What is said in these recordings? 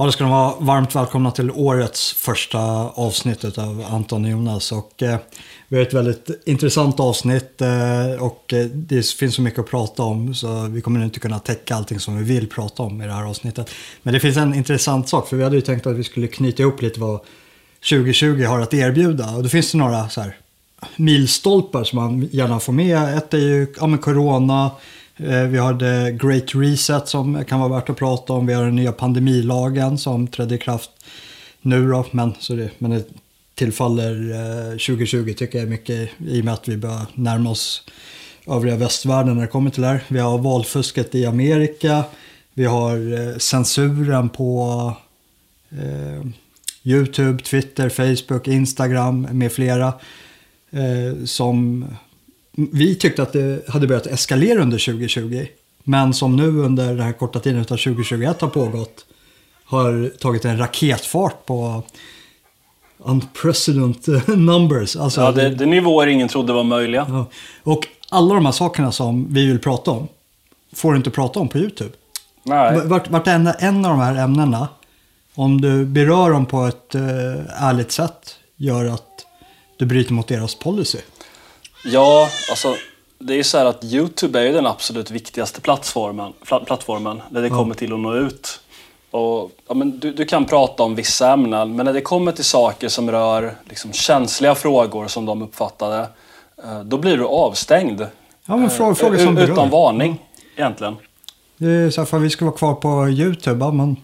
Ja, det ska de vara varmt välkomna till årets första avsnitt av Anton och Jonas. Och, eh, vi har ett väldigt intressant avsnitt eh, och eh, det finns så mycket att prata om så vi kommer inte kunna täcka allting som vi vill prata om i det här avsnittet. Men det finns en intressant sak för vi hade ju tänkt att vi skulle knyta ihop lite vad 2020 har att erbjuda. Och då finns det några så här, milstolpar som man gärna får med. Ett är ju ja, men corona, Eh, vi har The Great Reset som kan vara värt att prata om. Vi har den nya pandemilagen som trädde i kraft nu då. Men, så det, men det tillfaller eh, 2020 tycker jag mycket i och med att vi börjar närma oss övriga västvärlden när det kommer till det här. Vi har valfusket i Amerika. Vi har eh, censuren på eh, YouTube, Twitter, Facebook, Instagram med flera. Eh, som vi tyckte att det hade börjat eskalera under 2020. Men som nu under den här korta tiden av 2021 har pågått har tagit en raketfart på unprecedented numbers. Alltså, ja, det, det nivåer ingen trodde var möjliga. Ja. Och alla de här sakerna som vi vill prata om får du inte prata om på YouTube. Nej. Vart, vartenda en av de här ämnena, om du berör dem på ett uh, ärligt sätt, gör att du bryter mot deras policy. Ja, alltså det är ju så här att Youtube är ju den absolut viktigaste plattformen, plattformen när det mm. kommer till att nå ut. Och, ja, men du, du, kan prata om vissa ämnen, men när det kommer till saker som rör liksom, känsliga frågor som de uppfattade, eh, då blir du avstängd. Ja, men fråga, fråga som Utan berör. varning, ja. egentligen. Det är så här, för vi ska vara kvar på Youtube, ja, men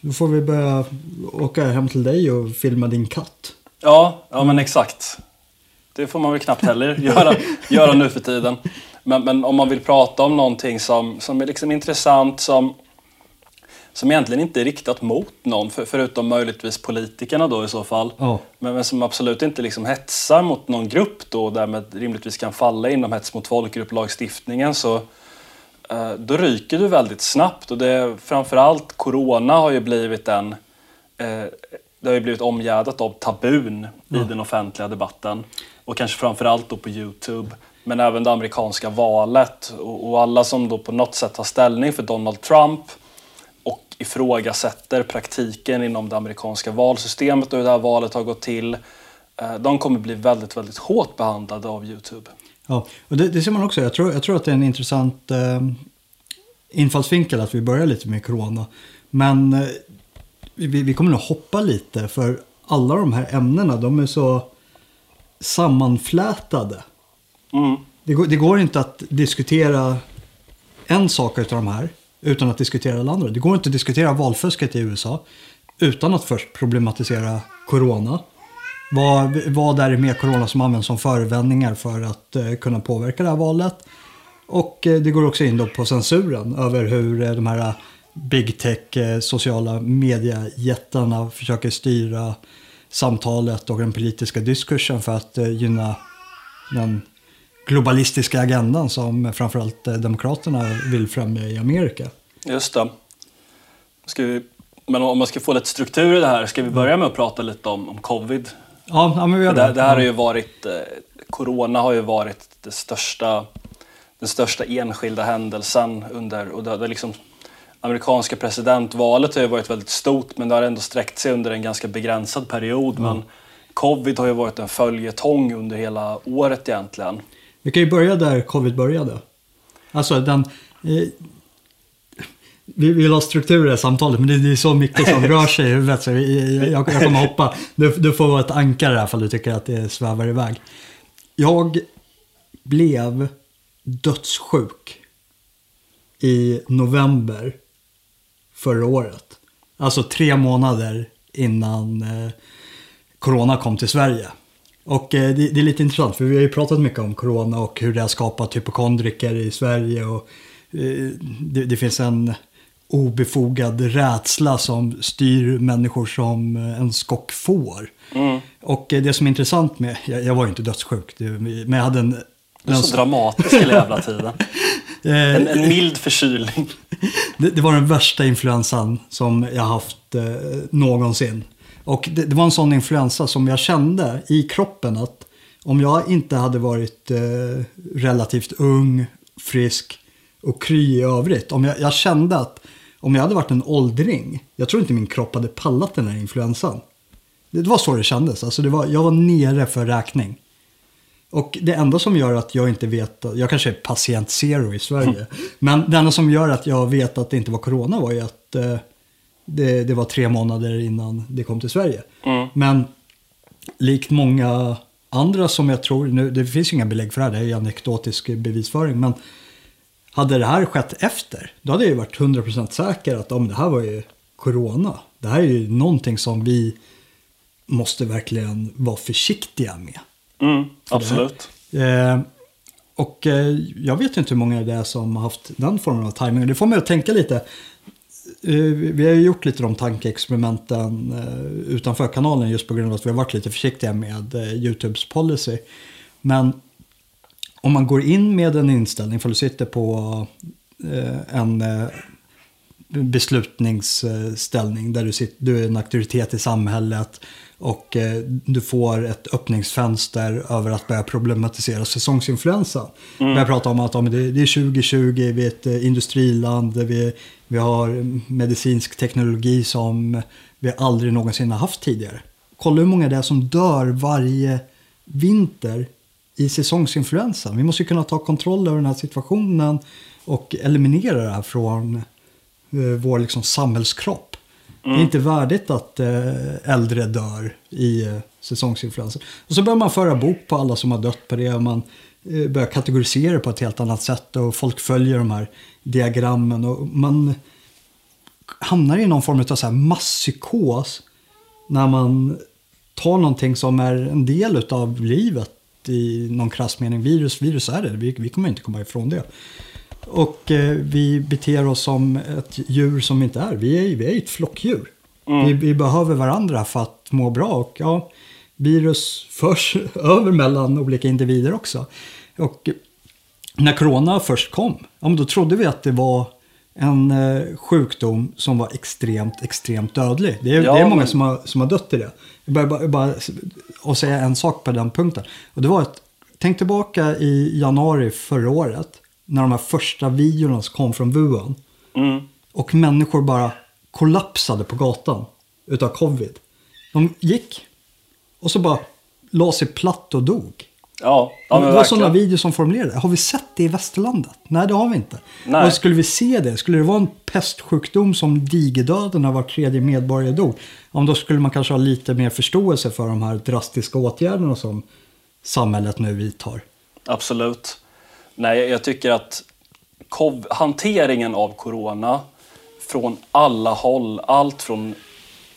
då får vi börja åka hem till dig och filma din katt. Ja, ja men exakt. Det får man väl knappt heller göra, göra nu för tiden. Men, men, om man vill prata om någonting som, som är liksom intressant, som, som egentligen inte är riktat mot någon, för, förutom möjligtvis politikerna då i så fall. Oh. Men, men, som absolut inte liksom hetsar mot någon grupp då, och därmed rimligtvis kan falla inom hets mot folkgrupp-lagstiftningen, så eh, då ryker du väldigt snabbt. Och det, framförallt corona har ju blivit en eh, det har ju blivit omgärdat av tabun mm. i den offentliga debatten och kanske framförallt då på Youtube. Men även det amerikanska valet och, och alla som då på något sätt tar ställning för Donald Trump och ifrågasätter praktiken inom det amerikanska valsystemet och hur det här valet har gått till. Eh, de kommer bli väldigt, väldigt hårt behandlade av Youtube. Ja, och det, det ser man också. Jag tror, jag tror att det är en intressant eh, infallsvinkel att vi börjar lite med corona. Men eh, vi, vi kommer nog hoppa lite för alla de här ämnena de är så sammanflätade. Mm. Det, går, det, går, inte att diskutera en sak av de här utan att diskutera alla andra. Det går inte att diskutera valfusket i USA utan att först problematisera corona. Vad, vad är det med corona som används som förevändningar för att eh, kunna påverka det här valet? Och eh, det går också in då på censuren över hur eh, de här big tech, eh, sociala mediejättarna försöker styra samtalet och den politiska diskursen för att eh, gynna den globalistiska agendan som framförallt eh, Demokraterna vill främja i Amerika. Just det. Ska vi, men om man ska få lite struktur i det här, ska vi börja med att prata lite om, om covid? Ja, ja men vi gör det. Det, här har ju varit, eh, corona har ju varit det största, den största enskilda händelsen under, och det, det liksom amerikanska presidentvalet har ju varit väldigt stort men det har ändå sträckt sig under en ganska begränsad period. Mm. Men covid har ju varit en följetong under hela året egentligen. Vi kan ju börja där covid började. Alltså den... Eh, vi vill ha struktur i det samtalet men det, det är så mycket som rör sig i huvudet så jag, jag, jag kommer hoppa. Du, du får vara ett ankare här ifall du tycker att det svävar iväg. Jag blev dödssjuk i november förra året. Alltså tre månader innan eh, corona kom till Sverige. Och eh, det, det, är lite intressant för vi har ju pratat mycket om corona och hur det har skapat hypokondriker i Sverige. Och, eh, det, det, finns en obefogad rädsla som styr människor som en skock får. Mm. Och eh, det som är intressant med, jag, jag var ju inte dödssjuk, det, men jag hade en... Du är så dramatisk hela jävla tiden. Eh, en, en mild förkylning. Det, det, var den värsta influensan som jag haft eh, någonsin. Och det, det, var en sån influensa som jag kände i kroppen att om jag inte hade varit eh, relativt ung, frisk och kry i övrigt. Om jag, jag, kände att om jag hade varit en åldring, jag tror inte min kropp hade pallat den här influensan. Det var så det kändes. Alltså det var, jag var nere för räkning. Och det enda som gör att jag inte vet, jag kanske är patient zero i Sverige, mm. men det enda som gör att jag vet att det inte var corona var ju att eh, det, det, var tre månader innan det kom till Sverige. Mm. Men likt många andra som jag tror, nu, det finns ju inga belägg för det här, det är anekdotisk bevisföring, men hade det här skett efter, då hade jag ju varit 100% säker att om det här var ju corona. Det här är ju någonting som vi måste verkligen vara försiktiga med. Mm, absolut. Eh, och eh, jag vet inte hur många det är som har haft den formen av timing. Det får mig att tänka lite. Eh, vi har ju gjort lite de tankeexperimenten utanför kanalen just på grund av att vi har varit lite försiktiga med YouTubes policy. Men om man går in med en inställning, för du sitter på en beslutningsställning där du, sitter, du är en auktoritet i samhället och eh, du får ett öppningsfönster över att börja problematisera säsongsinfluensa. Mm. Börja prata om att om det, det är 2020, vi är ett eh, industriland, vi, vi har medicinsk teknologi som vi aldrig någonsin har haft tidigare. Kolla hur många det är som dör varje vinter i säsongsinfluensa. Vi måste kunna ta kontroll över den här situationen och eliminera det här från eh, vår liksom, samhällskropp. Mm. Det är inte värdigt att eh, äldre dör i eh, säsongsinfluensa. Och så börjar man föra bok på alla som har dött på det. Man eh, börjar kategorisera på ett helt annat sätt och folk följer de här diagrammen. Och man hamnar i någon form av så här masspsykos när man tar någonting som är en del av livet i någon krass mening. Virus, virus är det, vi, vi kommer inte komma ifrån det. Och eh, vi beter oss som ett djur som inte är. Vi är, vi är ett flockdjur. Mm. Vi, vi, behöver varandra för att må bra. Och ja, virus förs över mellan olika individer också. Och när corona först kom, ja, då trodde vi att det var en eh, sjukdom som var extremt, extremt dödlig. Det är, ja, det är många men... som, har, som har dött i det. Jag bara, bara, bara säga en sak på den punkten. Och det var att, tänk tillbaka i januari förra året när de här första videorna kom från Wuhan. Mm. Och människor bara kollapsade på gatan utav covid. De gick och så bara la sig platt och dog. Ja, ja det var sådana videos som formulerade Har vi sett det i västerlandet? Nej, det har vi inte. Nej. Och skulle vi se det, skulle det vara en pestsjukdom som digerdöden när var tredje medborgare dog, ja, då skulle man kanske ha lite mer förståelse för de här drastiska åtgärderna som samhället nu vidtar. Absolut. Nej, jag tycker att hanteringen av corona från alla håll, allt från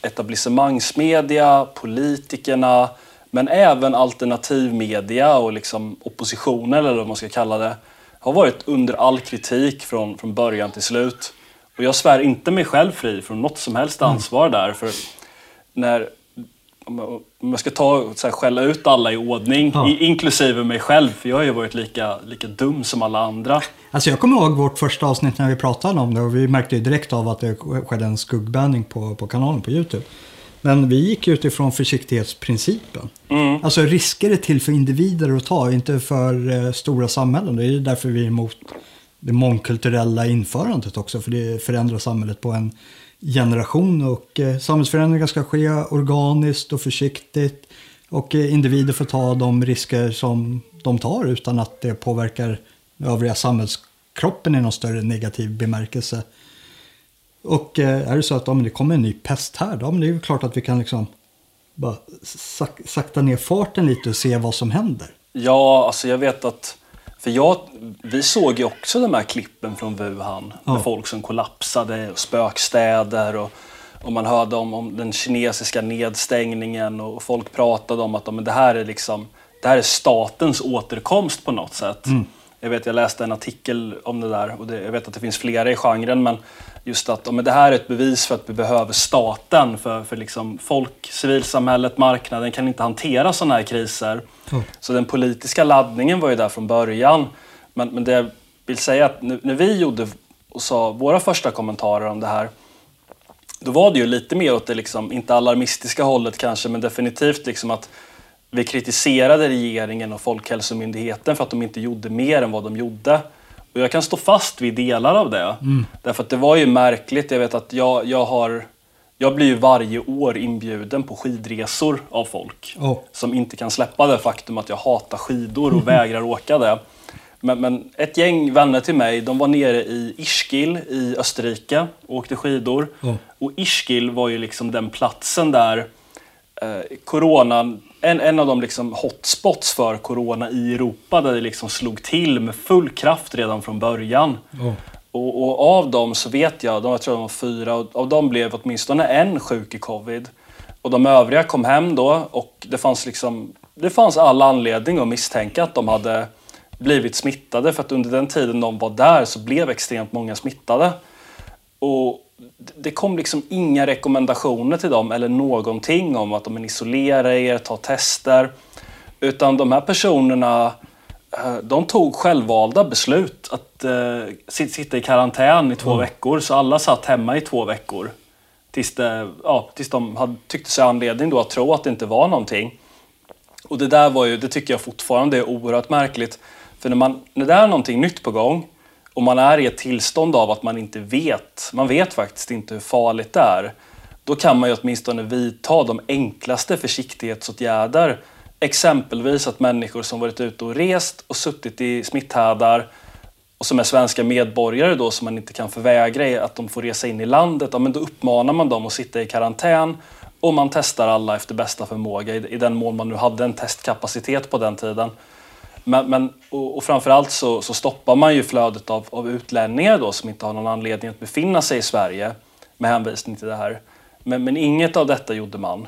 etablissemangsmedia, politikerna, men även alternativmedia och liksom oppositionen, eller vad man ska kalla det, har varit under all kritik från, från början till slut. Och jag svär inte mig själv fri från något som helst ansvar mm. där. För när om jag ska ta så här, skälla ut alla i ordning, ja. inklusive mig själv, för jag har ju varit lika, lika dum som alla andra. Alltså jag kommer ihåg vårt första avsnitt när vi pratade om det och vi märkte ju direkt av att det skedde en skuggbanning på, på kanalen på YouTube. Men vi gick utifrån försiktighetsprincipen. Mm. Alltså risker är till för individer att ta, inte för eh, stora samhällen. Det är därför vi är emot det mångkulturella införandet också, för det förändrar samhället på en generation och eh, samhällsförändringar ska ske organiskt och försiktigt och eh, individer får ta de risker som de tar utan att det påverkar övriga samhällskroppen i någon större negativ bemärkelse. Och eh, är det så att om det kommer en ny pest här, då är det klart att vi kan liksom bara sak sakta ner farten lite och se vad som händer. Ja, alltså jag vet att för jag, vi såg ju också de här klippen från Wuhan ja. med folk som kollapsade och spökstäder och, och man hörde om, om den kinesiska nedstängningen och folk pratade om att men det, här är liksom, det här är statens återkomst på något sätt. Mm. Jag vet, jag läste en artikel om det där och det, jag vet att det finns flera i genren men just att men det här är ett bevis för att vi behöver staten för, för liksom folk, civilsamhället, marknaden kan inte hantera sådana här kriser. Mm. Så den politiska laddningen var ju där från början. Men, men det jag vill säga att nu, när vi gjorde och sa våra första kommentarer om det här då var det ju lite mer åt det, liksom, inte alarmistiska hållet kanske, men definitivt liksom att vi kritiserade regeringen och Folkhälsomyndigheten för att de inte gjorde mer än vad de gjorde. Och jag kan stå fast vid delar av det. Mm. Därför att det var ju märkligt. Jag vet att jag, jag har... Jag blir ju varje år inbjuden på skidresor av folk. Oh. Som inte kan släppa det faktum att jag hatar skidor och vägrar åka det. Men, men, ett gäng vänner till mig, de var nere i Ischgl i Österrike och åkte skidor. Oh. Och Ischgl var ju liksom den platsen där eh, coronan, en, en av de liksom hotspots för corona i Europa där det liksom slog till med full kraft redan från början. Oh. Och, och, av dem så vet jag, de, jag tror de var fyra, och av dem blev åtminstone en sjuk i covid. Och de övriga kom hem då och det fanns liksom det fanns all anledning att misstänka att de hade blivit smittade för att under den tiden de var där så blev extremt många smittade. Och det kom liksom inga rekommendationer till dem eller någonting om att de isolerar er, ta tester. Utan de här personerna eh, de tog självvalda beslut att uh, sitta i karantän i två mm. veckor. Så alla satt hemma i två veckor. Tills, det, ja, tills de hade, tyckte sig anledning då att tro att det inte var någonting. Och det där var ju, det tycker jag fortfarande är oerhört märkligt. För när, man, när det är någonting nytt på gång och man är i ett tillstånd av att man inte vet, man vet faktiskt inte hur farligt det är, då kan man ju åtminstone vidta de enklaste försiktighetsåtgärder. Exempelvis att människor som varit ute och rest och suttit i smitthärdar och som är svenska medborgare då som man inte kan förvägra att de får resa in i landet, ja, men då uppmanar man dem att sitta i karantän och man testar alla efter bästa förmåga i, i den mån man nu hade en testkapacitet på den tiden. Men, men, och, och framförallt så, så stoppar man ju flödet av, av utlänningar då som inte har någon anledning att befinna sig i Sverige med hänvisning till det här. Men, men inget av detta gjorde man.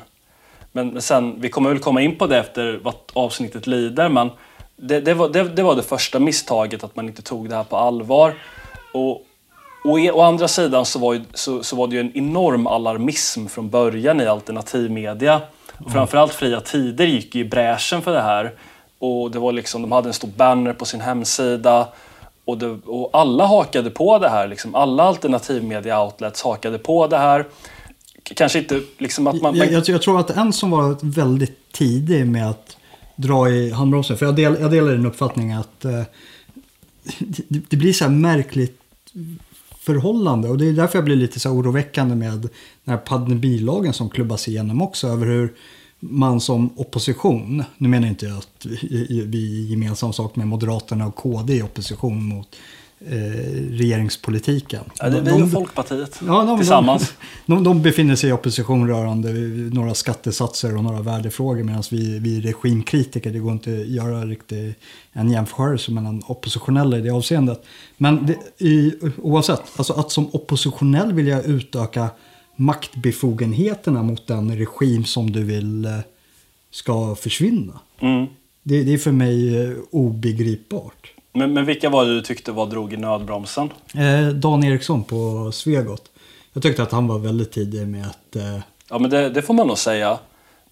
Men, men sen, vi kommer väl komma in på det efter vad avsnittet lider, men det, det, var, det, det var det första misstaget, att man inte tog det här på allvar. Och, och å andra sidan så var, ju, så, så var det ju en enorm alarmism från början i alternativmedia. Och framförallt Fria Tider gick ju i bräschen för det här. Och det var liksom, de hade en stor banner på sin hemsida. Och, det, och alla hakade på det här. Liksom. Alla alternativmedia-outlets hakade på det här. Kanske inte liksom att man... Jag, jag, jag, tror att en som var väldigt tidig med att dra i handbromsen. För jag, del, jag delar din uppfattning att eh, det, det, blir så här märkligt förhållande. Och det är därför jag blir lite så oroväckande med den här pandemilagen som klubbas igenom också. Över hur man som opposition, nu menar jag inte att vi är gemensam sak med Moderaterna och KD i opposition mot eh, regeringspolitiken. Ja, det är vi och Folkpartiet ja, de, tillsammans. De, de, befinner sig i opposition rörande några skattesatser och några värdefrågor medan vi, vi är regimkritiker. Det går inte att göra riktigt en jämförelse mellan oppositionella i det avseendet. Men det, i, oavsett, alltså att som oppositionell vilja utöka maktbefogenheterna mot den regim som du vill eh, ska försvinna. Mm. Det, det, är för mig eh, obegripbart. Men, men vilka var det du tyckte var drog i nödbromsen? Eh, Dan Eriksson på Svegot. Jag tyckte att han var väldigt tidig med att... Eh... Ja, men det, det, får man nog säga.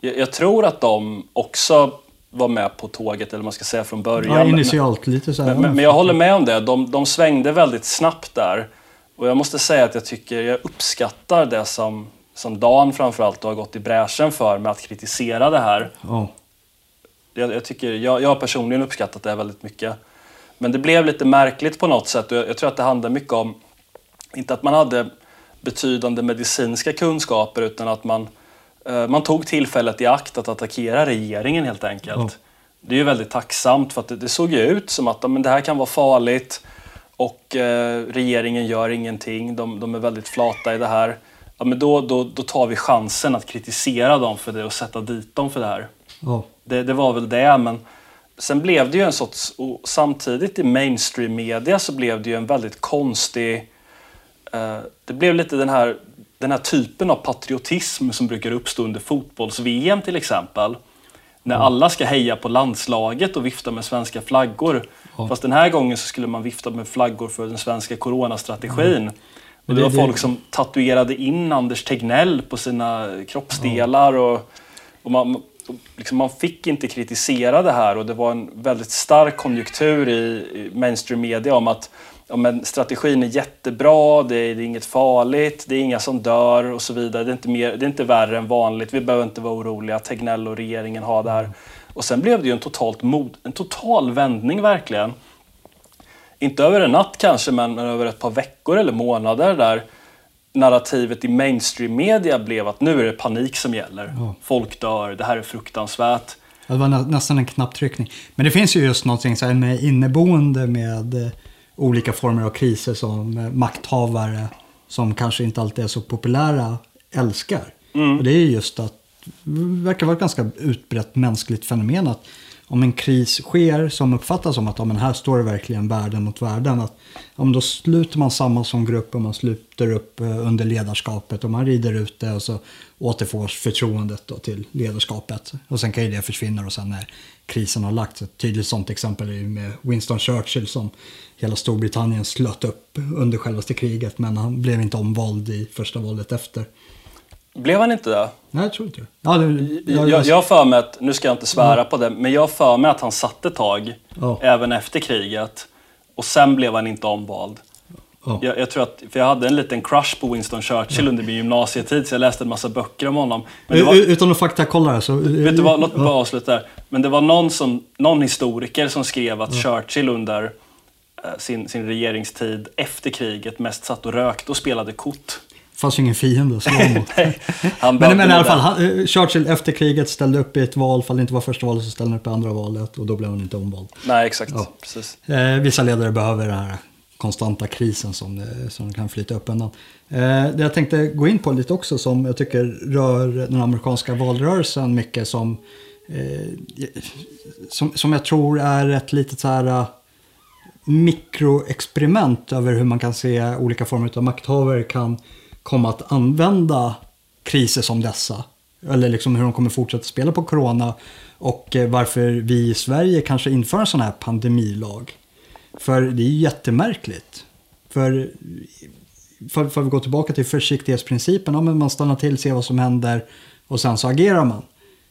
Jag, jag, tror att de också var med på tåget, eller man ska säga från början. Ja, initialt lite så här. Men, men, jag håller med om det. De, de svängde väldigt snabbt där. Och jag måste säga att jag tycker, jag uppskattar det som, som Dan framförallt har gått i bräschen för med att kritisera det här. Oh. Jag, jag, tycker, jag, jag har personligen uppskattat det väldigt mycket. Men det blev lite märkligt på något sätt och jag, jag tror att det handlar mycket om, inte att man hade betydande medicinska kunskaper utan att man, eh, man tog tillfället i akt att attackera regeringen helt enkelt. Oh. Det är ju väldigt tacksamt för att det, det såg ju ut som att men det här kan vara farligt och eh, regeringen gör ingenting, de, de, är väldigt flata i det här. Ja, men då, då, då tar vi chansen att kritisera dem för det och sätta dit dem för det här. Oh. Det, det, var väl det, men sen blev det ju en sorts... samtidigt i mainstream media så blev det ju en väldigt konstig... Eh, det blev lite den här, den här typen av patriotism som brukar uppstå under fotbolls-VM till exempel när alla ska heja på landslaget och vifta med svenska flaggor. Ja. Fast den här gången så skulle man vifta med flaggor för den svenska coronastrategin. Mm. Och det var folk som tatuerade in Anders Tegnell på sina kroppsdelar. Och, och man, liksom man fick inte kritisera det här och det var en väldigt stark konjunktur i mainstream media om att ja, men strategin är jättebra, det är, det är, inget farligt, det är inga som dör och så vidare. Det är, inte mer, det är inte värre än vanligt, vi behöver inte vara oroliga, Tegnell och regeringen har det här. Och sen blev det ju en, totalt mod, en total vändning verkligen. inte över en natt kanske, men, men över ett par veckor eller månader där narrativet i mainstream-media blev att nu är det panik som gäller. Ja. Folk dör, det här är fruktansvärt. Det var nä nästan en knapptryckning. Men det finns ju just någonting så här med inneboende med eh, olika former av kriser som eh, makthavare som kanske inte alltid är så populära älskar. Och det är just att det verkar vara ett ganska utbrett mänskligt fenomen att om en kris sker som uppfattas som att ja, men här står det verkligen världen mot världen. Att, ja, men då sluter man samman som grupp och man sluter upp eh, under ledarskapet och man rider ut det och så återfås förtroendet då till ledarskapet. Och sen kan ju det försvinna och sen när krisen har lagts. Ett tydligt sånt exempel är ju med Winston Churchill som hela Storbritannien slöt upp under självaste kriget men han blev inte omvald i första valet efter. Blev han inte det? Nej, jag tror inte. Ja, det Jag, jag, jag för mig att, nu ska jag inte svära på det, men jag för mig att han satt ett tag, Ja. även efter kriget. Och sen blev han inte omvald. Ja. Jag, jag tror att, för jag hade en liten crush på Winston Churchill under min gymnasietid, så jag läste en massa böcker om honom. Var, Utan att faktakolla det så... vet du vad, låt mig bara avsluta där. Men det var någon, som, någon historiker som skrev att Churchill under sin, sin regeringstid efter kriget mest satt och rökte och spelade kort. fanns ju ingen fiende att slå mot. Han Men, men i alla fall, det. han, eh, Churchill efter kriget ställde upp i ett val, fall det inte var första valet så ställde han upp i andra valet och då blev han inte omvald. Nej, exakt. Ja. Precis. Eh, vissa ledare behöver den här konstanta krisen som, det, som kan flyta upp undan. Eh, det jag tänkte gå in på lite också som jag tycker rör den amerikanska valrörelsen mycket som, eh, som, som jag tror är ett litet så här eh, mikroexperiment över hur man kan se olika former av makthavare kan komma att använda kriser som dessa. Eller liksom hur de kommer fortsätta spela på corona och eh, varför vi i Sverige kanske inför en sån här pandemilag. För det är ju jättemärkligt. För, för, för att gå tillbaka till försiktighetsprincipen, ja, men man stannar till, ser vad som händer och sen så agerar man.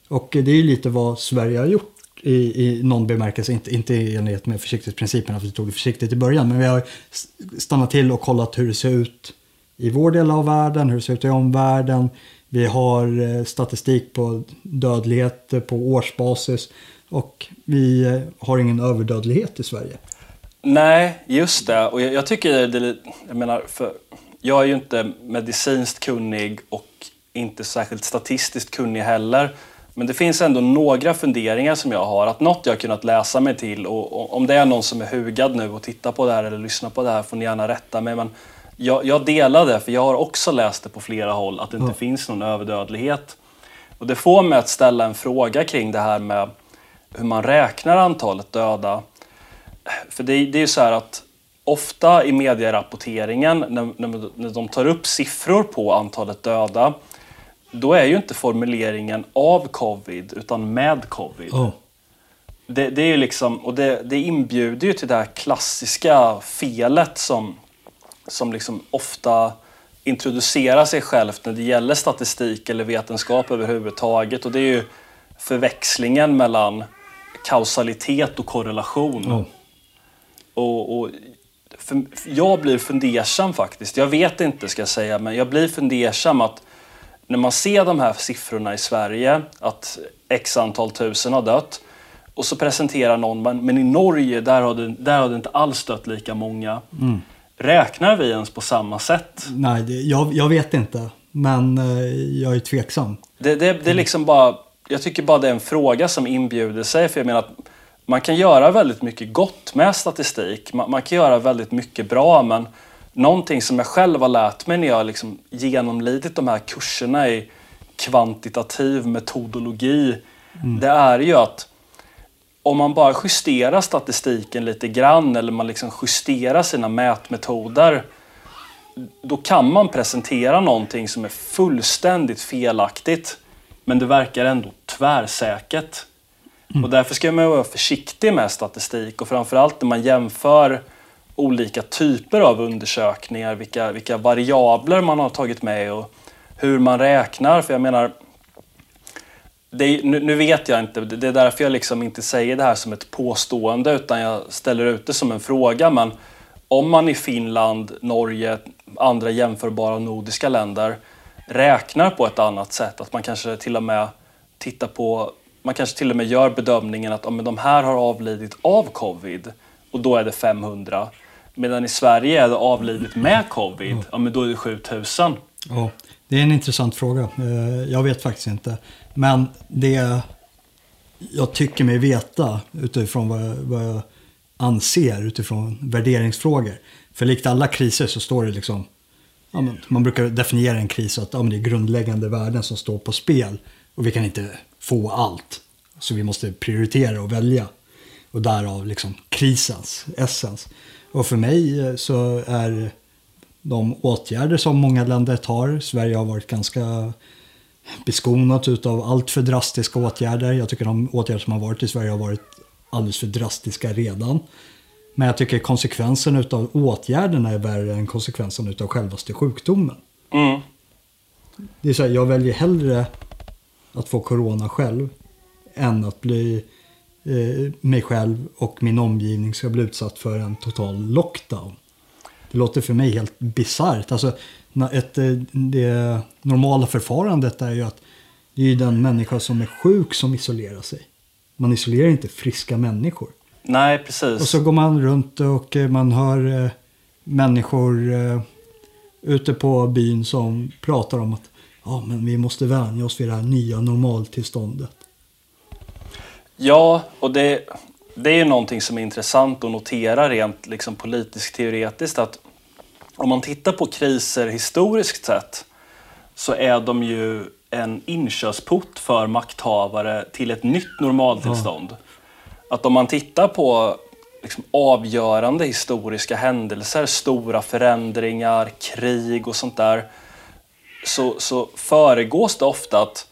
Och det är ju lite vad Sverige har gjort i, i någon bemärkelse, inte, inte i enlighet med försiktighetsprincipen, att vi tog det försiktigt i början, men vi har stannat till och kollat hur det ser ut i vår del av världen, hur det ser ut i omvärlden. Vi har eh, statistik på dödlighet eh, på årsbasis och vi eh, har ingen överdödlighet i Sverige. Nej, just det. Och jag, jag tycker det jag menar, för jag är ju inte medicinskt kunnig och inte särskilt statistiskt kunnig heller. Men det finns ändå några funderingar som jag har. Att något jag kunnat läsa mig till och, och om det är någon som är hugad nu och tittar på det här eller lyssnar på det här får ni gärna rätta mig. Men jag, jag delar det, för jag har också läst det på flera håll, att det inte Ja. finns någon överdödlighet. Och det får mig att ställa en fråga kring det här med hur man räknar antalet döda. För det, det är ju så här att ofta i medierapporteringen när, när, när de tar upp siffror på antalet döda då är ju inte formuleringen av covid utan med covid. Oh. Det, det är ju liksom, och det, det inbjuder ju till det här klassiska felet som, som liksom ofta introducerar sig självt när det gäller statistik eller vetenskap överhuvudtaget. Och det är ju förväxlingen mellan kausalitet och korrelation. Oh. Och, och för, jag blir fundersam faktiskt. Jag vet inte ska jag säga, men jag blir fundersam att när man ser de här siffrorna i Sverige, att x antal tusen har dött, och så presenterar någon, men, men i Norge där har, det, där har det inte alls dött lika många. Räknar vi ens på samma sätt? Nej, det, jag, jag vet inte. Men eh, jag är tveksam. Det, det, det är liksom bara, jag tycker bara det är en fråga som inbjuder sig. För jag menar att man kan göra väldigt mycket gott med statistik. Man, man kan göra väldigt mycket bra, men någonting som jag själv har lärt mig när jag liksom genomlidit de här kurserna i kvantitativ metodologi, det är ju att om man bara justerar statistiken lite grann eller man liksom justerar sina mätmetoder då kan man presentera någonting som är fullständigt felaktigt men det verkar ändå tvärsäkert. Och därför ska man vara försiktig med statistik och framförallt när man jämför olika typer av undersökningar, vilka, vilka variabler man har tagit med och hur man räknar. För jag menar, det är, nu, nu vet jag inte, det är därför jag liksom inte säger det här som ett påstående utan jag ställer ut det som en fråga. Men om man i Finland, Norge, andra jämförbara nordiska länder räknar på ett annat sätt, att man kanske till och med tittar på, man kanske till och med gör bedömningen att ja, men de här har avlidit av covid och då är det 500. Medan i Sverige är det avlidit med covid, ja men då är det 7000. Ja, det är en intressant fråga. Eh, Jag vet faktiskt inte. Men det jag tycker mig veta utifrån vad jag, vad jag anser utifrån värderingsfrågor. För likt alla kriser så står det liksom, ja, man brukar definiera en kris så att ja, det är grundläggande värden som står på spel. Och vi kan inte få allt. Så vi måste prioritera och välja. Och därav liksom krisens essens. Och för mig eh, så är de åtgärder som många länder tar, Sverige har varit ganska beskonat utav allt för drastiska åtgärder. Jag tycker de åtgärder som har varit i Sverige har varit alldeles för drastiska redan. Men jag tycker konsekvensen utav åtgärderna är värre än konsekvensen utav självaste sjukdomen. Mm. Det är så här, jag väljer hellre att få corona själv än att bli eh, mig själv och min omgivning ska bli utsatt för en total lockdown. Det låter för mig helt bisarrt. Alltså, ett, eh, det normala förfarandet är ju att det är den människa som är sjuk som isolerar sig. Man isolerar inte friska människor. Nej, precis. Och så går man runt och eh, man hör eh, människor eh, ute på byn som pratar om att ja, men vi måste vänja oss vid det här nya normaltillståndet. Ja, och det, det är ju någonting som är intressant att notera rent liksom politiskt teoretiskt att om man tittar på kriser historiskt sett så är de ju en inkörsport för makthavare till ett nytt normaltillstånd. Att om man tittar på liksom avgörande historiska händelser, stora förändringar, krig och sånt där så, så föregås det ofta att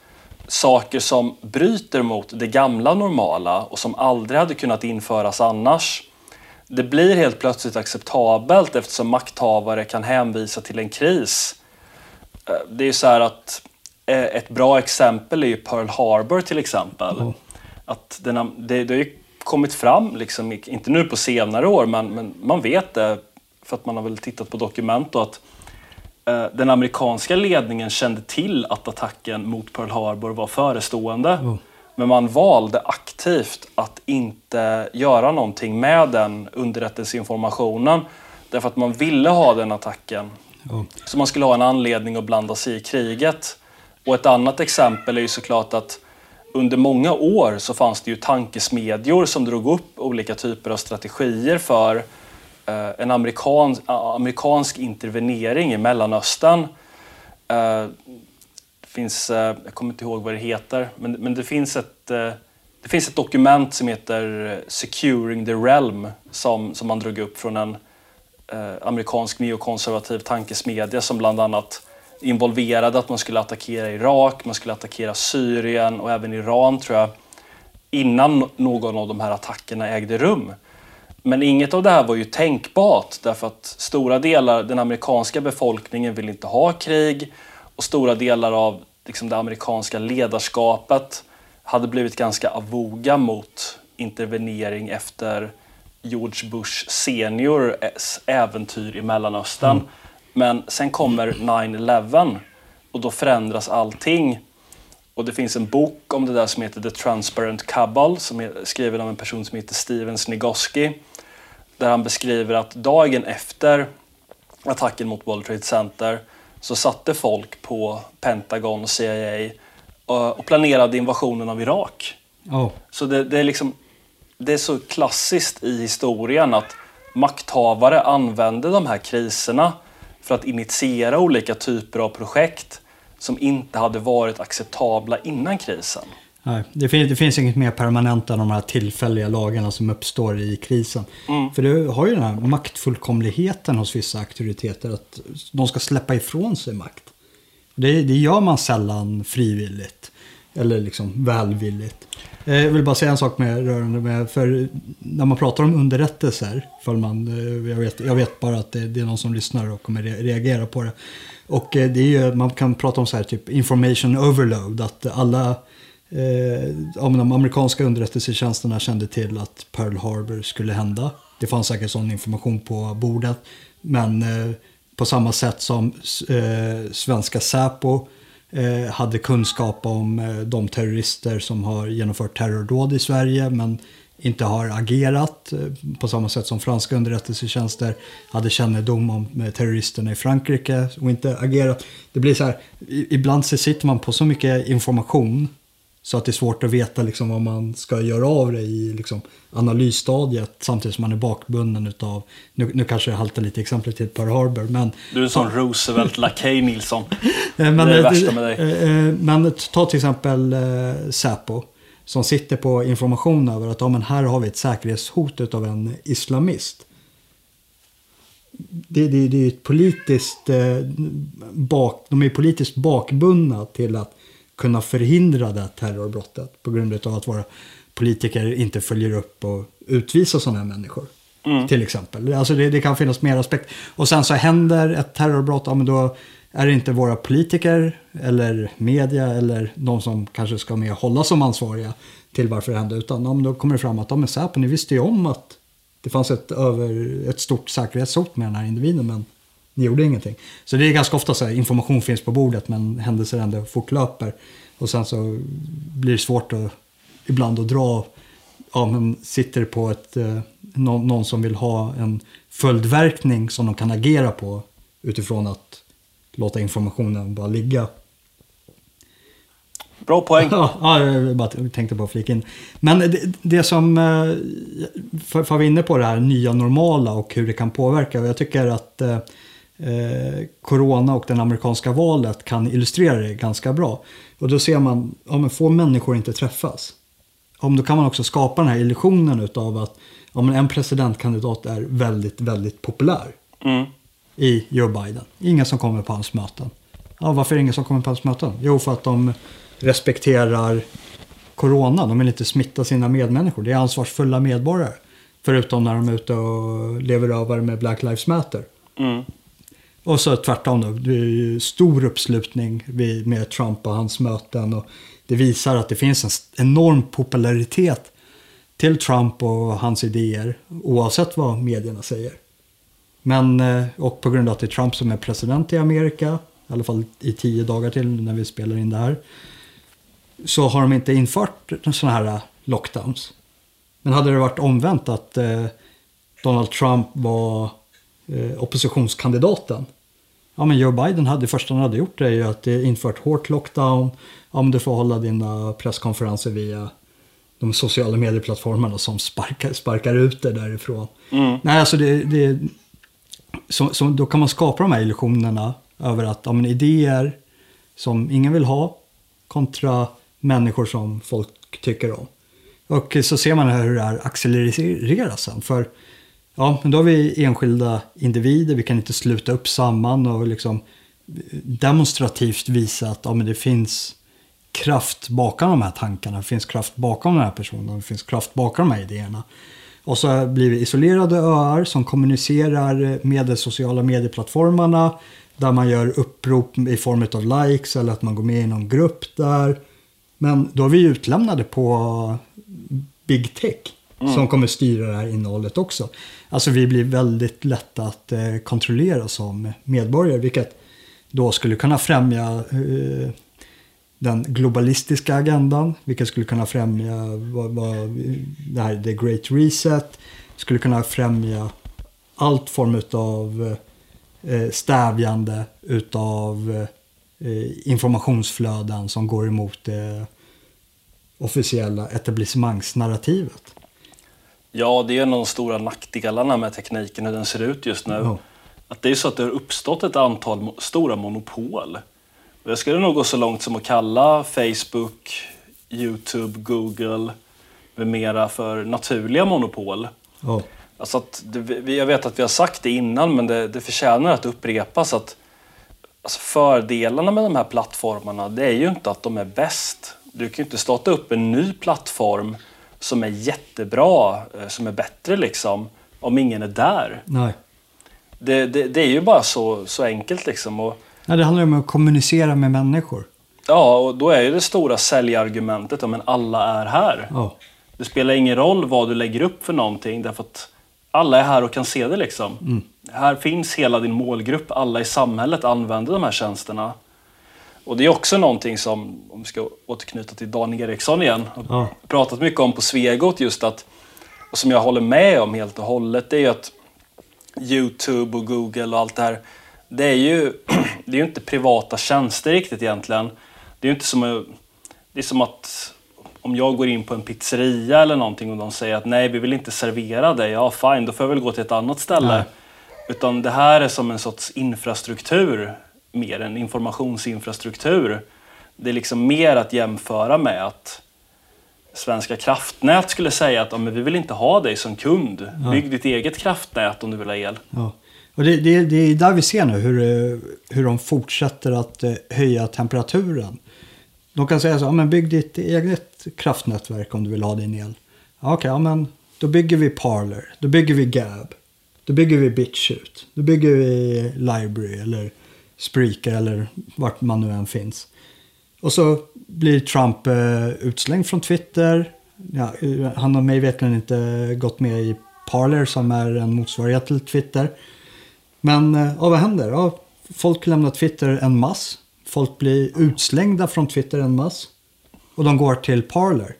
saker som bryter mot det gamla normala och som aldrig hade kunnat införas annars. Det blir helt plötsligt acceptabelt eftersom makthavare kan hänvisa till en kris. Eh, Det är ju så här att eh, ett bra exempel är ju Pearl Harbor till exempel. Att den, har- det, det har ju kommit fram, liksom, inte nu på senare år, men, men man vet det för att man har väl tittat på dokument och att den amerikanska ledningen kände till att attacken mot Pearl Harbor var förestående. Men man valde aktivt att inte göra någonting med den underrättelseinformationen. Därför att man ville ha den attacken. Ja. Så man skulle ha en anledning att blanda sig i kriget. Och ett annat exempel är ju såklart att under många år så fanns det ju tankesmedjor som drog upp olika typer av strategier för eh, Eh, en amerikan, amerikansk intervenering i Mellanöstern. Eh, det finns, eh, jag kommer inte ihåg vad det heter, men, men det, finns ett, eh, det finns ett dokument som heter eh, Securing the Realm som, som man drog upp från en eh, amerikansk neokonservativ tankesmedja som bland annat involverade att man skulle attackera Irak, man skulle attackera Syrien och även Iran tror jag innan någon av de här attackerna ägde rum. Men inget av det här var ju tänkbart därför att stora delar, den amerikanska befolkningen vill inte ha krig och stora delar av liksom, det amerikanska ledarskapet hade blivit ganska avoga mot intervenering efter George Bush seniors äventyr i Mellanöstern. Men sen kommer 9-11 och då förändras allting. Och det finns en bok om det där som heter The Transparent Cabal som är skriven av en person som heter Steven Snigoski. Där han beskriver att dagen efter attacken mot World Trade Center så satte folk på Pentagon och CIA och och planerade invasionen av Irak. Ja. Så det, det, är liksom, det är så klassiskt i historien att makthavare använde de här kriserna för att initiera olika typer av projekt som inte hade varit acceptabla innan krisen. Nej, det, finns, det finns inget mer permanent än de här tillfälliga lagarna som uppstår i krisen. För du har ju den här maktfullkomligheten hos vissa auktoriteter att de ska släppa ifrån sig makt. Det, det gör man sällan frivilligt eller liksom välvilligt. Eh, Jag vill bara säga en sak med rörande med, för när man pratar om underrättelser, för man, eh, jag, vet, jag vet bara att det, det är någon som lyssnar och kommer re- reagera på det. Och eh, det är ju, man kan prata om så här typ information overload, att alla eh, de amerikanska underrättelsetjänsterna kände till att Pearl Harbor skulle hända. Det fanns säkert sån information på bordet. Men eh, på samma sätt som eh, svenska Säpo eh, hade kunskap om eh, de terrorister som har genomfört terrordåd i Sverige men inte har agerat eh, på samma sätt som franska underrättelsetjänster hade kännedom om eh, terroristerna i Frankrike och inte agerat. Det blir så här, ibland så sitter man på så mycket information så att det är svårt att veta liksom vad man ska göra av det i liksom analysstadiet samtidigt som man är bakbunden av, nu, nu kanske jag haltar lite exempel till Pearl Harbor, men... Du är en sån Roosevelt-lakej Nilsson. men, det är det värsta med dig. Men ta till exempel Säpo som sitter på information över att ja, men här har vi ett säkerhetshot av en islamist. Det, det, det är ett politiskt, eh, bak, de är politiskt bakbundna till att kunna förhindra det här terrorbrottet på grund av att våra politiker inte följer upp och utvisar sådana här människor. Mm. Till exempel. Alltså det, det, kan finnas mer aspekter. Och sen så händer ett terrorbrott, ja, men då är det inte våra politiker eller media eller de som kanske ska med hålla som ansvariga till varför det hände. Utan om då kommer det fram att de är Säpo, ni visste ju om att det fanns ett, över, ett stort säkerhetshot med den här individen men ni gjorde ingenting. Så det är ganska ofta så här, information finns på bordet men händelser ändå fortlöper. Och sen så blir det svårt att, ibland att dra, ja men sitter på ett, eh, någon, någon som vill ha en följdverkning som de kan agera på utifrån att låta informationen bara ligga. Bra poäng. ja, jag bara tänkte på att flika in. Men det, det som, eh, för, för vi inne på det här nya normala och hur det kan påverka. Jag tycker att eh, eh, corona och det amerikanska valet kan illustrera det ganska bra. Och då ser man, om få människor inte träffas. Om då kan man också skapa den här illusionen utav att om en presidentkandidat är väldigt, väldigt populär. Mm i Joe Biden. Ingen som kommer på hans möten. Ja, varför är det ingen som kommer på hans möten? Jo, för att de respekterar corona. De vill inte smitta sina medmänniskor. Det är ansvarsfulla medborgare. Förutom när de är ute och lever över med Black Lives Matter. Mm. Och så tvärtom då. Det är ju stor uppslutning med Trump och hans möten. Och det visar att det finns en enorm popularitet till Trump och hans idéer. Oavsett vad medierna säger. Men, eh, och på grund av att det är Trump som är president i Amerika, i alla fall i tio dagar till när vi spelar in det här, så har de inte infört sådana här eh, lockdowns. Men hade det varit omvänt att eh, Donald Trump var eh, oppositionskandidaten, ja men Joe Biden hade, det första han hade gjort är ju att eh, infört hårt lockdown, ja men du får hålla dina presskonferenser via de sociala medieplattformarna som sparkar, sparkar ut det därifrån. Mm. Nej, alltså det, det, så, så, då kan man skapa de här illusionerna över att ja, men idéer som ingen vill ha kontra människor som folk tycker om. Och så ser man hur det här accelereras sen. För ja, men då har vi enskilda individer, vi kan inte sluta upp samman och liksom demonstrativt visa att ja, men det finns kraft bakom de här tankarna, det finns kraft bakom den här personen, det finns kraft bakom de här idéerna. Och så blir vi isolerade öar som kommunicerar med de sociala medieplattformarna. Där man gör upprop i form av likes eller att man går med i någon grupp där. Men då är vi utlämnade på big tech. Mm. Som kommer styra det här innehållet också. Alltså vi blir väldigt lätta att eh, kontrollera som medborgare. Vilket då skulle kunna främja eh, den globalistiska agendan, vilket skulle kunna främja vad, vad, det här the great reset, skulle kunna främja allt form av eh, stävjande utav eh, informationsflöden som går emot det officiella etablissemangsnarrativet. Ja, det är en av de stora nackdelarna med tekniken, hur den ser ut just nu. Oh. Att det är så att det har uppstått ett antal stora monopol jag skulle nog gå så långt som att kalla Facebook, Youtube, Google med mera för naturliga monopol. Oh. Alltså att det, jag vet att vi har sagt det innan men det, det förtjänar att upprepas att alltså fördelarna med de här plattformarna det är ju inte att de är bäst. Du kan ju inte starta upp en ny plattform som är jättebra, eh, som är bättre liksom, om ingen är där. Nej. Det, det, det är ju bara så, så enkelt liksom. Och, Ja, det handlar om att kommunicera med människor. Ja, och då är ju det stora säljargumentet att alla är här. Ja. Det spelar ingen roll vad du lägger upp för någonting därför att alla är här och kan se det liksom. Mm. Här finns hela din målgrupp, alla i samhället använder de här tjänsterna. Och det är också någonting som, om vi ska återknyta till Dan Eriksson igen, har ja. pratat mycket om på Svegot just att och som jag håller med om helt och hållet, det är ju att Youtube och Google och allt det här, det är ju, det är ju inte privata tjänster riktigt egentligen. Det är ju inte som, det är som att om jag går in på en pizzeria eller någonting och de säger att nej, vi vill inte servera dig. Ja, fine, då får jag väl gå till ett annat ställe. Nej. Utan det här är som en sorts infrastruktur, mer en informationsinfrastruktur. Det är liksom mer att jämföra med att Svenska kraftnät skulle säga att men vi vill inte ha dig som kund. Ja. Bygg ditt eget kraftnät om du vill ha el. Ja. Och det, det, det är där vi ser nu hur, eh, hur de fortsätter att eh, höja temperaturen. De kan säga så, ja, men bygg ditt eget kraftnätverk om du vill ha din el. Ja, Okej, ja, men då bygger vi Parler, då bygger vi Gab, då bygger vi BitChute, då bygger vi Library eller Spreaker eller vart man nu än finns. Och så blir Trump eh, utslängd från Twitter. Ja, eh, han har mig vetligen inte gått med i Parler som är en motsvarighet till Twitter. Men eh, ja, vad händer? Ja, folk lämnar Twitter en mass. Folk blir utslängda från Twitter en mass. Och de går till Parler.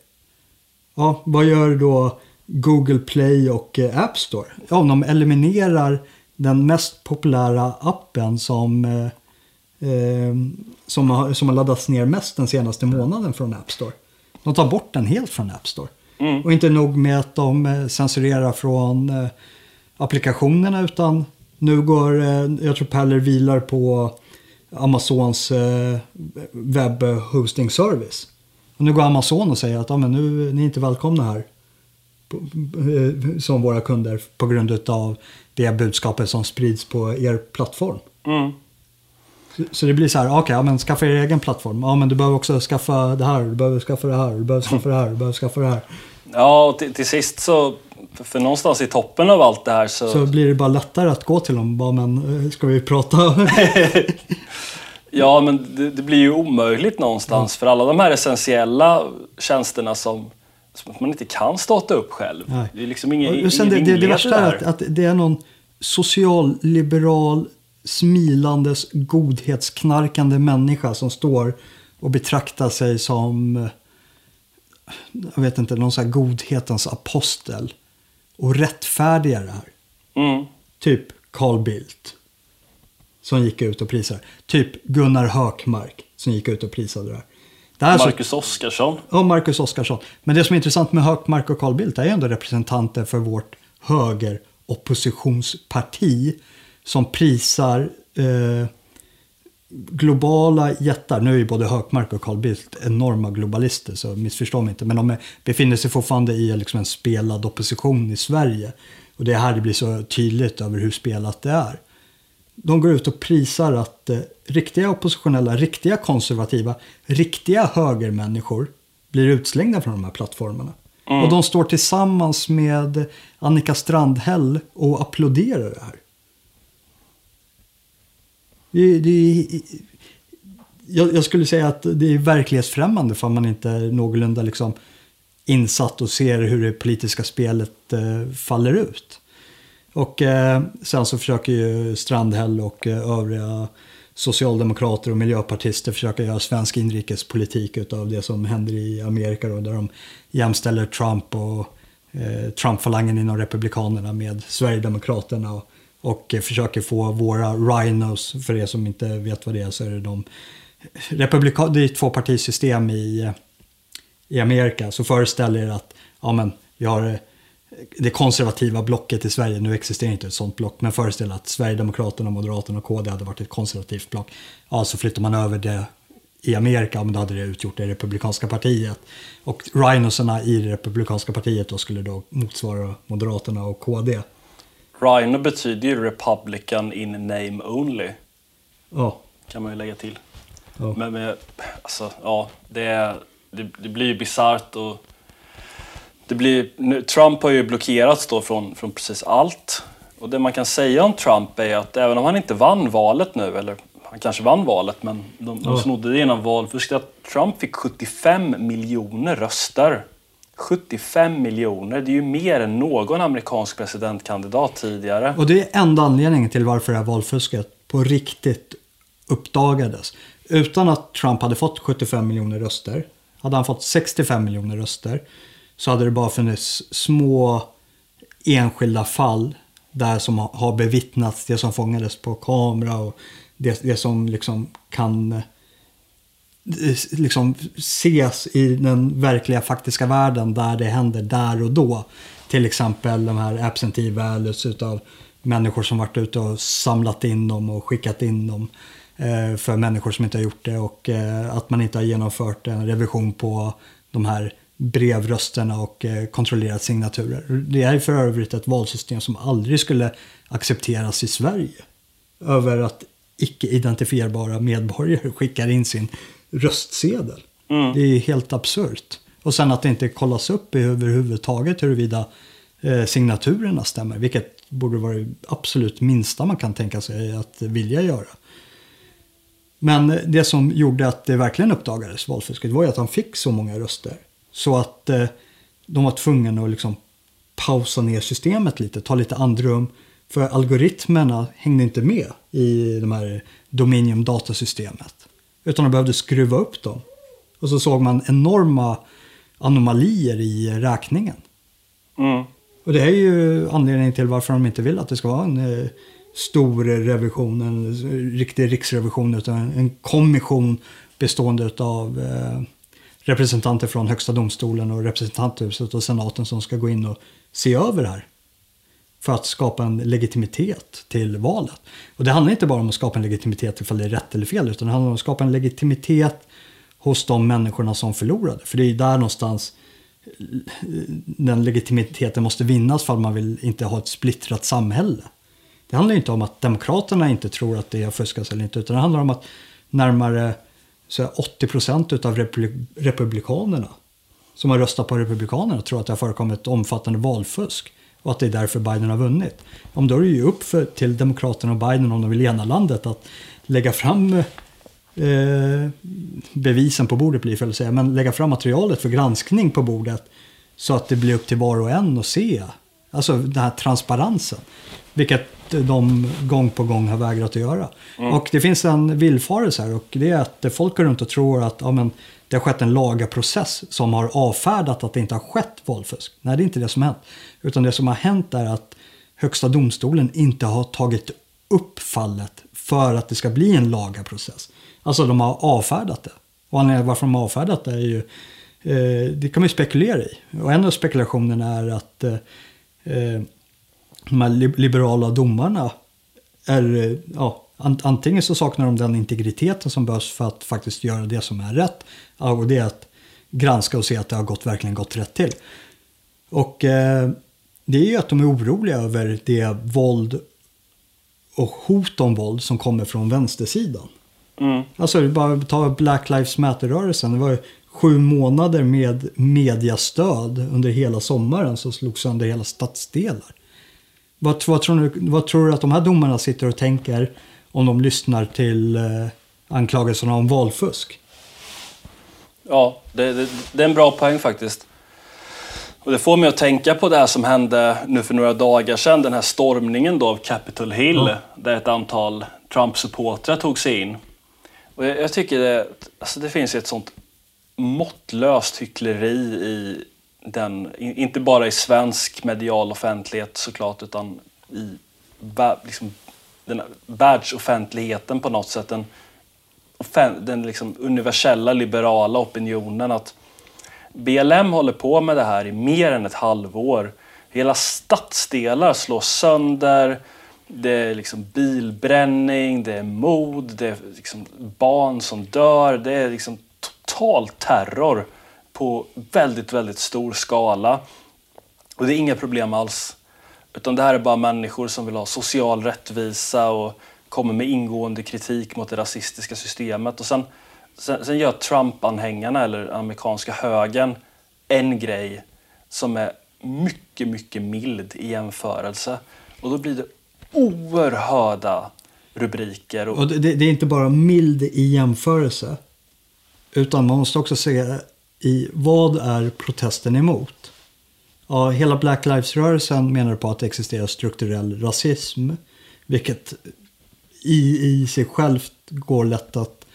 Ja, vad gör då Google Play och eh, App Store? Ja, de eliminerar den mest populära appen som, eh, eh, som, har, som har laddats ner mest den senaste månaden från App Store. De tar bort den helt från App Store. Mm. Och inte nog med att de censurerar från eh, applikationerna utan nu går, eh, jag tror Paller vilar på Amazons eh, webb hosting service. Och nu går Amazon och säger att ah, men nu ni är inte välkomna här eh, som våra kunder på grund av det budskapet som sprids på er plattform. Mm. Så det blir så här, okej, okay, ja, men skaffa er egen plattform. Ja, men du behöver också skaffa det här, du behöver skaffa det här, du behöver skaffa det här, du behöver skaffa det här. Ja, och till, till sist så för någonstans i toppen av allt det här så... Så blir det bara lättare att gå till dem. Bara, men eh, ska vi prata? ja, men det, det, blir ju omöjligt någonstans. Ja. För alla de här essentiella tjänsterna som, som man inte kan starta upp själv. Nej. Det är liksom ingen, och sen ingen det, det, det värsta är att, att det är någon socialliberal smilandes godhetsknarkande människa som står och betraktar sig som jag vet inte, någon sån här godhetens apostel och rättfärdiga det här. Mm. Typ Carl Bildt. Som gick ut och prisade. Typ Gunnar Hökmark som gick ut och prisade det här. Det här Marcus så... Oskarsson. Ja, Marcus Oskarsson. Men det som är intressant med Hökmark och Carl Bildt är ju ändå representanter för vårt högeroppositionsparti som prisar eh, globala jättar, nu är ju både Hökmark och Carl Bildt enorma globalister så missförstå mig inte, men de befinner sig fortfarande i liksom en spelad opposition i Sverige. Och det är här det blir så tydligt över hur spelat det är. De går ut och prisar att eh, riktiga oppositionella, riktiga konservativa, riktiga högermänniskor blir utslängda från de här plattformarna. Mm. Och de står tillsammans med Annika Strandhäll och applåderar det här. Det, det, jag, jag, skulle säga att det är verklighetsfrämmande för man inte är någorlunda liksom insatt och ser hur det politiska spelet eh, faller ut. Och eh, sen så försöker ju Strandhäll och eh, övriga socialdemokrater och miljöpartister försöka göra svensk inrikespolitik utav det som händer i Amerika då, där de jämställer Trump och eh, Trump-falangen inom Republikanerna med Sverigedemokraterna. Och, och eh, försöker få våra rhinos, för er som inte vet vad det är så är det de Republika det är ett tvåpartisystem i, eh, i Amerika. Så föreställ er att ja, men, vi har eh, det konservativa blocket i Sverige, nu existerar inte ett sånt block, men föreställ att Sverigedemokraterna, Moderaterna och KD hade varit ett konservativt block. Ja, så flyttar man över det i Amerika, men då hade det utgjort det republikanska partiet. Och rhinosarna i det republikanska partiet då skulle då motsvara Moderaterna och KD. Rhino betyder ju Republican in name only. Ja. Kan man ju lägga till. Ja. Men, men alltså, ja, det, det, det blir ju bisarrt och det blir, nu, Trump har ju blockerats då från, från precis allt. Och det man kan säga om Trump är att även om han inte vann valet nu, eller han kanske vann valet, men de, de snodde det genom valfusk, att Trump fick 75 miljoner röster 75 miljoner, det är ju mer än någon amerikansk presidentkandidat tidigare. Och det är enda anledningen till varför det här valfusket på riktigt uppdagades. Utan att Trump hade fått 75 miljoner röster, hade han fått 65 miljoner röster, så hade det bara funnits små enskilda fall där som har bevittnats, det som fångades på kamera och det, det som liksom kan eh, liksom ses i den verkliga faktiska världen där det händer där och då. Till exempel de här absentee values utav människor som varit ute och samlat in dem och skickat in dem eh, för människor som inte har gjort det och eh, att man inte har genomfört en revision på de här brevrösterna och eh, kontrollerat signaturer. Det är för övrigt ett valsystem som aldrig skulle accepteras i Sverige. Över att icke-identifierbara medborgare skickar in sin röstsedel. Mm. Det är helt absurt. Och sen att det inte kollas upp överhuvudtaget huruvida eh, signaturerna stämmer. Vilket borde vara det absolut minsta man kan tänka sig att vilja göra. Men det som gjorde att det verkligen uppdagades, valfusket, var ju att han fick så många röster. Så att eh, de var tvungna att liksom pausa ner systemet lite, ta lite andrum. För algoritmerna hängde inte med i de här Dominium datasystemet. Utan de behövde skruva upp dem. Och så såg man enorma anomalier i räkningen. Mm. Och det är ju anledningen till varför de inte vill att det ska vara en eh, stor revision, en riktig riksrevision, utan en kommission bestående av eh, representanter från Högsta domstolen och representanthuset och senaten som ska gå in och se över det här. För att skapa en legitimitet till valet. Och det handlar inte bara om att skapa en legitimitet ifall det är rätt eller fel, utan det handlar om att skapa en legitimitet hos de människorna som förlorade. För det är där någonstans eh, den legitimiteten måste vinnas för att man vill inte ha ett splittrat samhälle. Det handlar inte om att demokraterna inte tror att det har fuskats eller inte, utan det handlar om att närmare så 80 procent av republikanerna som har röstat på republikanerna tror att det har förekommit omfattande valfusk och att det är därför Biden har vunnit. Om då är det ju upp för, till demokraterna och Biden om de vill ena landet att lägga fram eh, bevisen på bordet blir för att säga, men lägga fram materialet för granskning på bordet så att det blir upp till var och en att se. Alltså den här transparensen. Vilket de gång på gång har vägrat att göra. Mm. Och det finns en villfarelse här och det är att folk går runt och tror att ja, men, det har skett en lagaprocess som har avfärdat att det inte har skett valfusk. Nej, det är inte det som har hänt. Utan det som har hänt är att Högsta domstolen inte har tagit upp fallet för att det ska bli en lagaprocess. Alltså de har avfärdat det. Och anledningen varför de har avfärdat det är ju, eh, det kan man ju spekulera i. Och en av spekulationerna är att eh, eh de här liberala domarna är, eh, ja, antingen så saknar de den integriteten som behövs för att faktiskt göra det som är rätt. Och det är att granska och se att det har gått, verkligen gått rätt till. Och eh, det är ju att de är oroliga över det våld och hot om våld som kommer från vänstersidan. Mm. Alltså bara ta Black Lives Matter-rörelsen. Det var sju månader med mediastöd under hela sommaren som slog sönder hela stadsdelar. Vad, vad, tror du, vad tror du att de här domarna sitter och tänker om de lyssnar till eh, anklagelserna om valfusk? Ja, det, det, det, är en bra poäng faktiskt. Och det får mig att tänka på det här som hände nu för några dagar sedan, den här stormningen då av Capitol Hill, ja. där ett antal Trump-supportrar tog sig in. Och jag, jag tycker det, alltså det finns ett sånt måttlöst hyckleri i den, inte bara i svensk medial offentlighet såklart, utan i liksom, den världsoffentligheten på något sätt. Den, den liksom universella liberala opinionen att BLM håller på med det här i mer än ett halvår. Hela stadsdelar slås sönder. Det är liksom bilbränning, det är mord, det är liksom barn som dör. Det är liksom total terror på väldigt, väldigt stor skala. Och det är inga problem alls. Utan det här är bara människor som vill ha social rättvisa och kommer med ingående kritik mot det rasistiska systemet. Och sen, sen, sen gör Trump-anhängarna, eller amerikanska högern, en grej som är mycket, mycket mild i jämförelse. Och då blir det oerhörda rubriker. Och, och det, det, är inte bara mild i jämförelse. Utan man måste också se i vad är protesten emot? Ja, hela Black Lives-rörelsen menar på att det existerar strukturell rasism. Vilket i, i sig självt går lätt att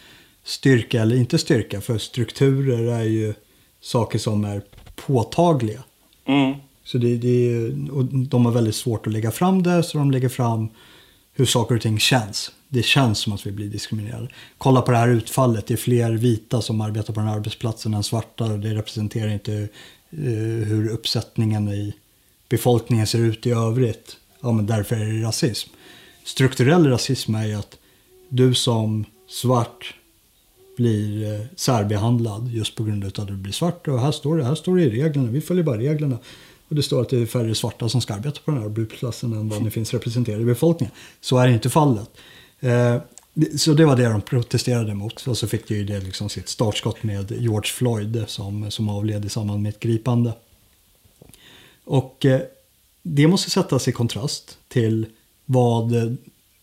styrka eller inte styrka. För strukturer är ju saker som är påtagliga. Mm. Så det, det, och de har väldigt svårt att lägga fram det, så de lägger fram hur saker och ting känns. Det känns som att vi blir diskriminerade. Kolla på det här utfallet, det är fler vita som arbetar på den här arbetsplatsen än svarta och det representerar inte Eh, hur uppsättningen i befolkningen ser ut i övrigt. Ja, men därför är det rasism. Strukturell rasism är ju att du som svart blir eh, särbehandlad just på grund av att du blir svart. Och här står det, här står det i reglerna, vi följer bara reglerna. Och det står att det är färre svarta som ska arbeta på den här arbetsplatsen än vad det finns representerade i befolkningen. Så är inte fallet. Eh, så det var det de protesterade mot. Och så fick det ju det liksom sitt startskott med George Floyd som, som avled i samband med ett gripande. Och eh, det måste sättas i kontrast till vad eh,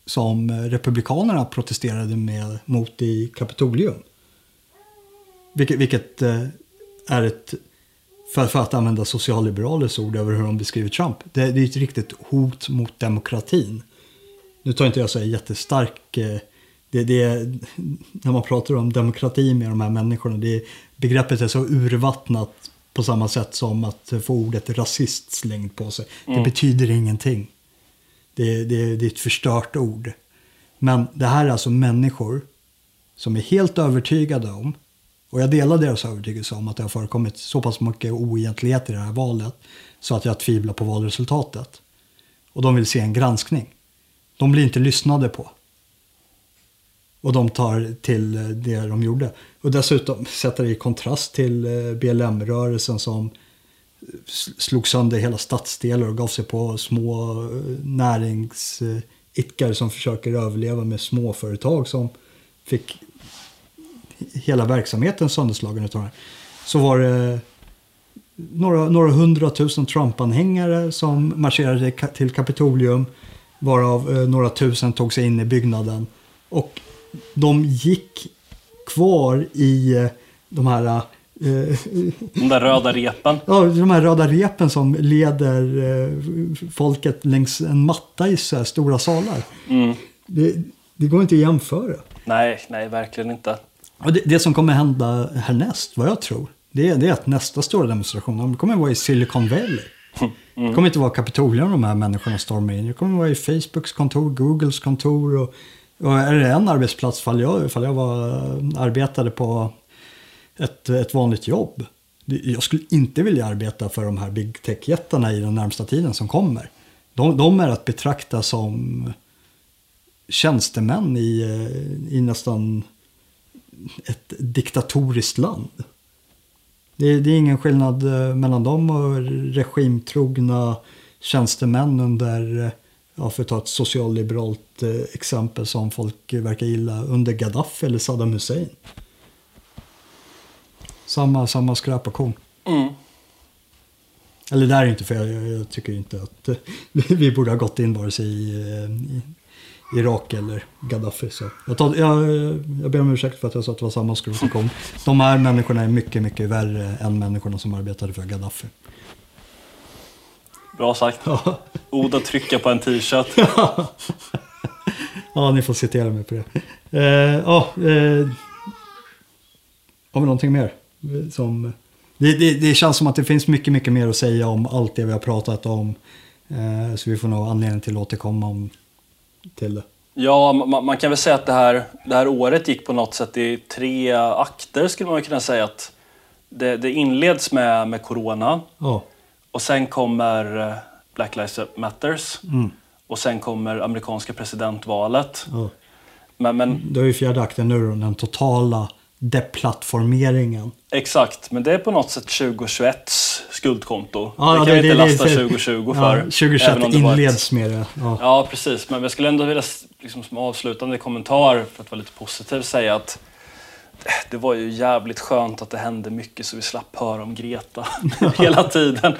som republikanerna protesterade med, mot i Kapitolium. Vilket, vilket eh, är ett, för, för, att använda socialliberalers ord över hur de beskriver Trump, det, det är ett riktigt hot mot demokratin. Nu tar inte jag så jättestark, eh, det, det, när man pratar om demokrati med de här människorna, det, begreppet är så urvattnat på samma sätt som att få ordet rasist slängt på sig. Mm. Det betyder ingenting. Det, det, det är ett förstört ord. Men det här är alltså människor som är helt övertygade om, och jag delar deras övertygelse om att det har förekommit så pass mycket oegentligheter i det här valet så att jag tvivlar på valresultatet. Och de vill se en granskning. De blir inte lyssnade på. Och de tar till eh, det de gjorde. Och dessutom sätter det i kontrast till eh, BLM-rörelsen som eh, slog sönder hela stadsdelar och gav sig på små näringsidkare som försöker överleva med småföretag som fick hela verksamheten sönderslagen utav det Så var det några, några hundratusen Trump-anhängare som marscherade till Kapitolium varav några tusen tog sig in i byggnaden. Och de gick kvar i eh, de här Eh, de där röda repen. Ja, de här röda repen som leder eh, folket längs en matta i så här stora salar. Mm. Det, det, går inte att jämföra. Nej, nej, verkligen inte. Och det, det som kommer hända härnäst, vad jag tror, det är, det är att nästa stora demonstration kommer att vara i Silicon Valley. Mm. Det kommer inte vara Kapitolium de här människorna stormar in. Det kommer att vara i Facebooks kontor, Googles kontor och är det en arbetsplats, fall jag, fall jag var, eh, arbetade på ett, ett vanligt jobb. Jag skulle inte vilja arbeta för de här big tech-jättarna i den närmsta tiden som kommer. De, de är att betrakta som tjänstemän i, eh, i nästan ett diktatoriskt land. Det, det, är ingen skillnad eh, mellan dem och regimtrogna tjänstemän under, ja, för att ta ett socialliberalt eh, exempel som folk verkar gilla, under Gaddafi eller Saddam Hussein. Samma, samma skräp och korn. Mm. Eller det är inte för jag, jag, tycker inte att vi borde ha gått in vare sig i, i Irak eller Gaddafi. Så jag, tar, jag, jag ber om ursäkt för att jag sa att det var samma skrot och korn. De här människorna är mycket, mycket värre än människorna som arbetade för Gaddafi. Bra sagt. Ja. Ord att trycka på en t-shirt. ja, ni får citera mig på det. Eh, ja, eh, har vi någonting mer? Som, det, det, det, känns som att det finns mycket, mycket mer att säga om allt det vi har pratat om. Eh, så vi får nog anledning till att återkomma om, till det. Ja, man, man, kan väl säga att det här, det här året gick på något sätt i tre akter skulle man kunna säga. att Det, det inleds med, med corona oh. Och sen kommer eh, Black Lives Matters mm. och sen kommer amerikanska presidentvalet. Oh. Men, men, det är ju fjärde akten nu den totala deplattformeringen. Exakt, men det är på något sätt 2021 skuldkonto. Ja, det kan det, vi inte det, lasta det, 2020 för. Ja, 2021 inleds med det. Ja. ja. precis. Men jag skulle ändå vilja liksom, som avslutande kommentar, för att vara lite positiv, säga att det var ju jävligt skönt att det hände mycket så vi slapp höra om Greta hela tiden.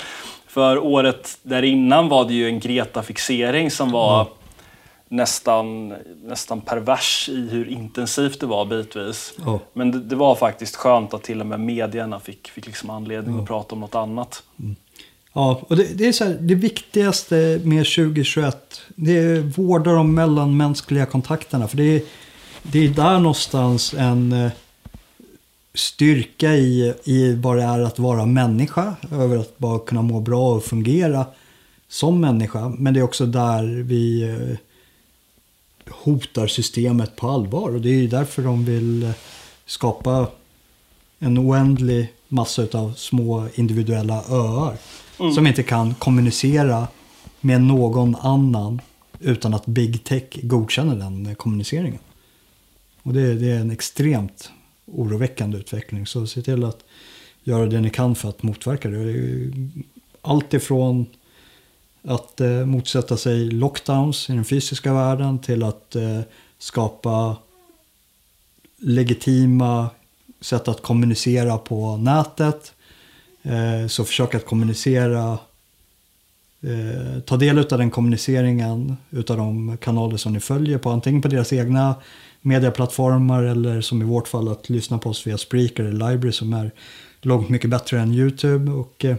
För året där innan var det ju en Greta-fixering som var mm nästan, nästan pervers i hur intensivt det var bitvis. Oh. Men det, det, var faktiskt skönt att till och med medierna fick, fick liksom anledning oh. att prata om något annat. Mm. Ja, och det, det är så här, det viktigaste med 2021, det är vårda de mellanmänskliga kontakterna. För det är, det är där någonstans en, styrka i, i vad det är att vara människa, över att bara kunna må bra och fungera som människa. Men det är också där vi eh, hotar systemet på allvar. Och det är ju därför de vill eh, skapa en oändlig massa av små individuella öar. Mm. Som inte kan kommunicera med någon annan utan att big tech godkänner den kommuniceringen. Och det, det är en extremt oroväckande utveckling. Så se till att göra det ni kan för att motverka det. Allt ifrån att eh, motsätta sig lockdowns i den fysiska världen till att eh, skapa legitima sätt att kommunicera på nätet. Eh, så försök att kommunicera, eh, ta del av den kommuniceringen utav de kanaler som ni följer på antingen på deras egna medieplattformar eller som i vårt fall att lyssna på oss via Spreaker eller Library som är långt mycket bättre än YouTube. Och eh,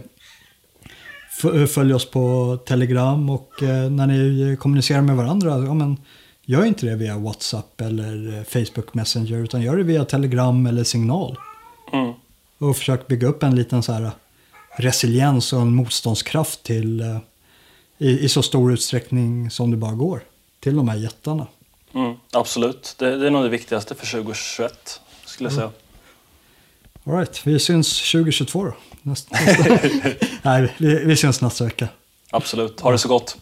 följ oss på Telegram och när ni kommunicerar med varandra, ja men Gör inte det via WhatsApp eller eh, Facebook Messenger utan gör det via Telegram eller signal. Mm. Och försök bygga upp en liten så här resiliens och en motståndskraft till eh, i, i, så stor utsträckning som det bara går till de här jättarna. Mm, absolut, det, det, är nog det viktigaste för 2021 skulle jag säga. Mm. All right, vi syns 2022 då. Nästa, nästa. Nej, vi, vi syns nästa vecka. Absolut, ha det så gott.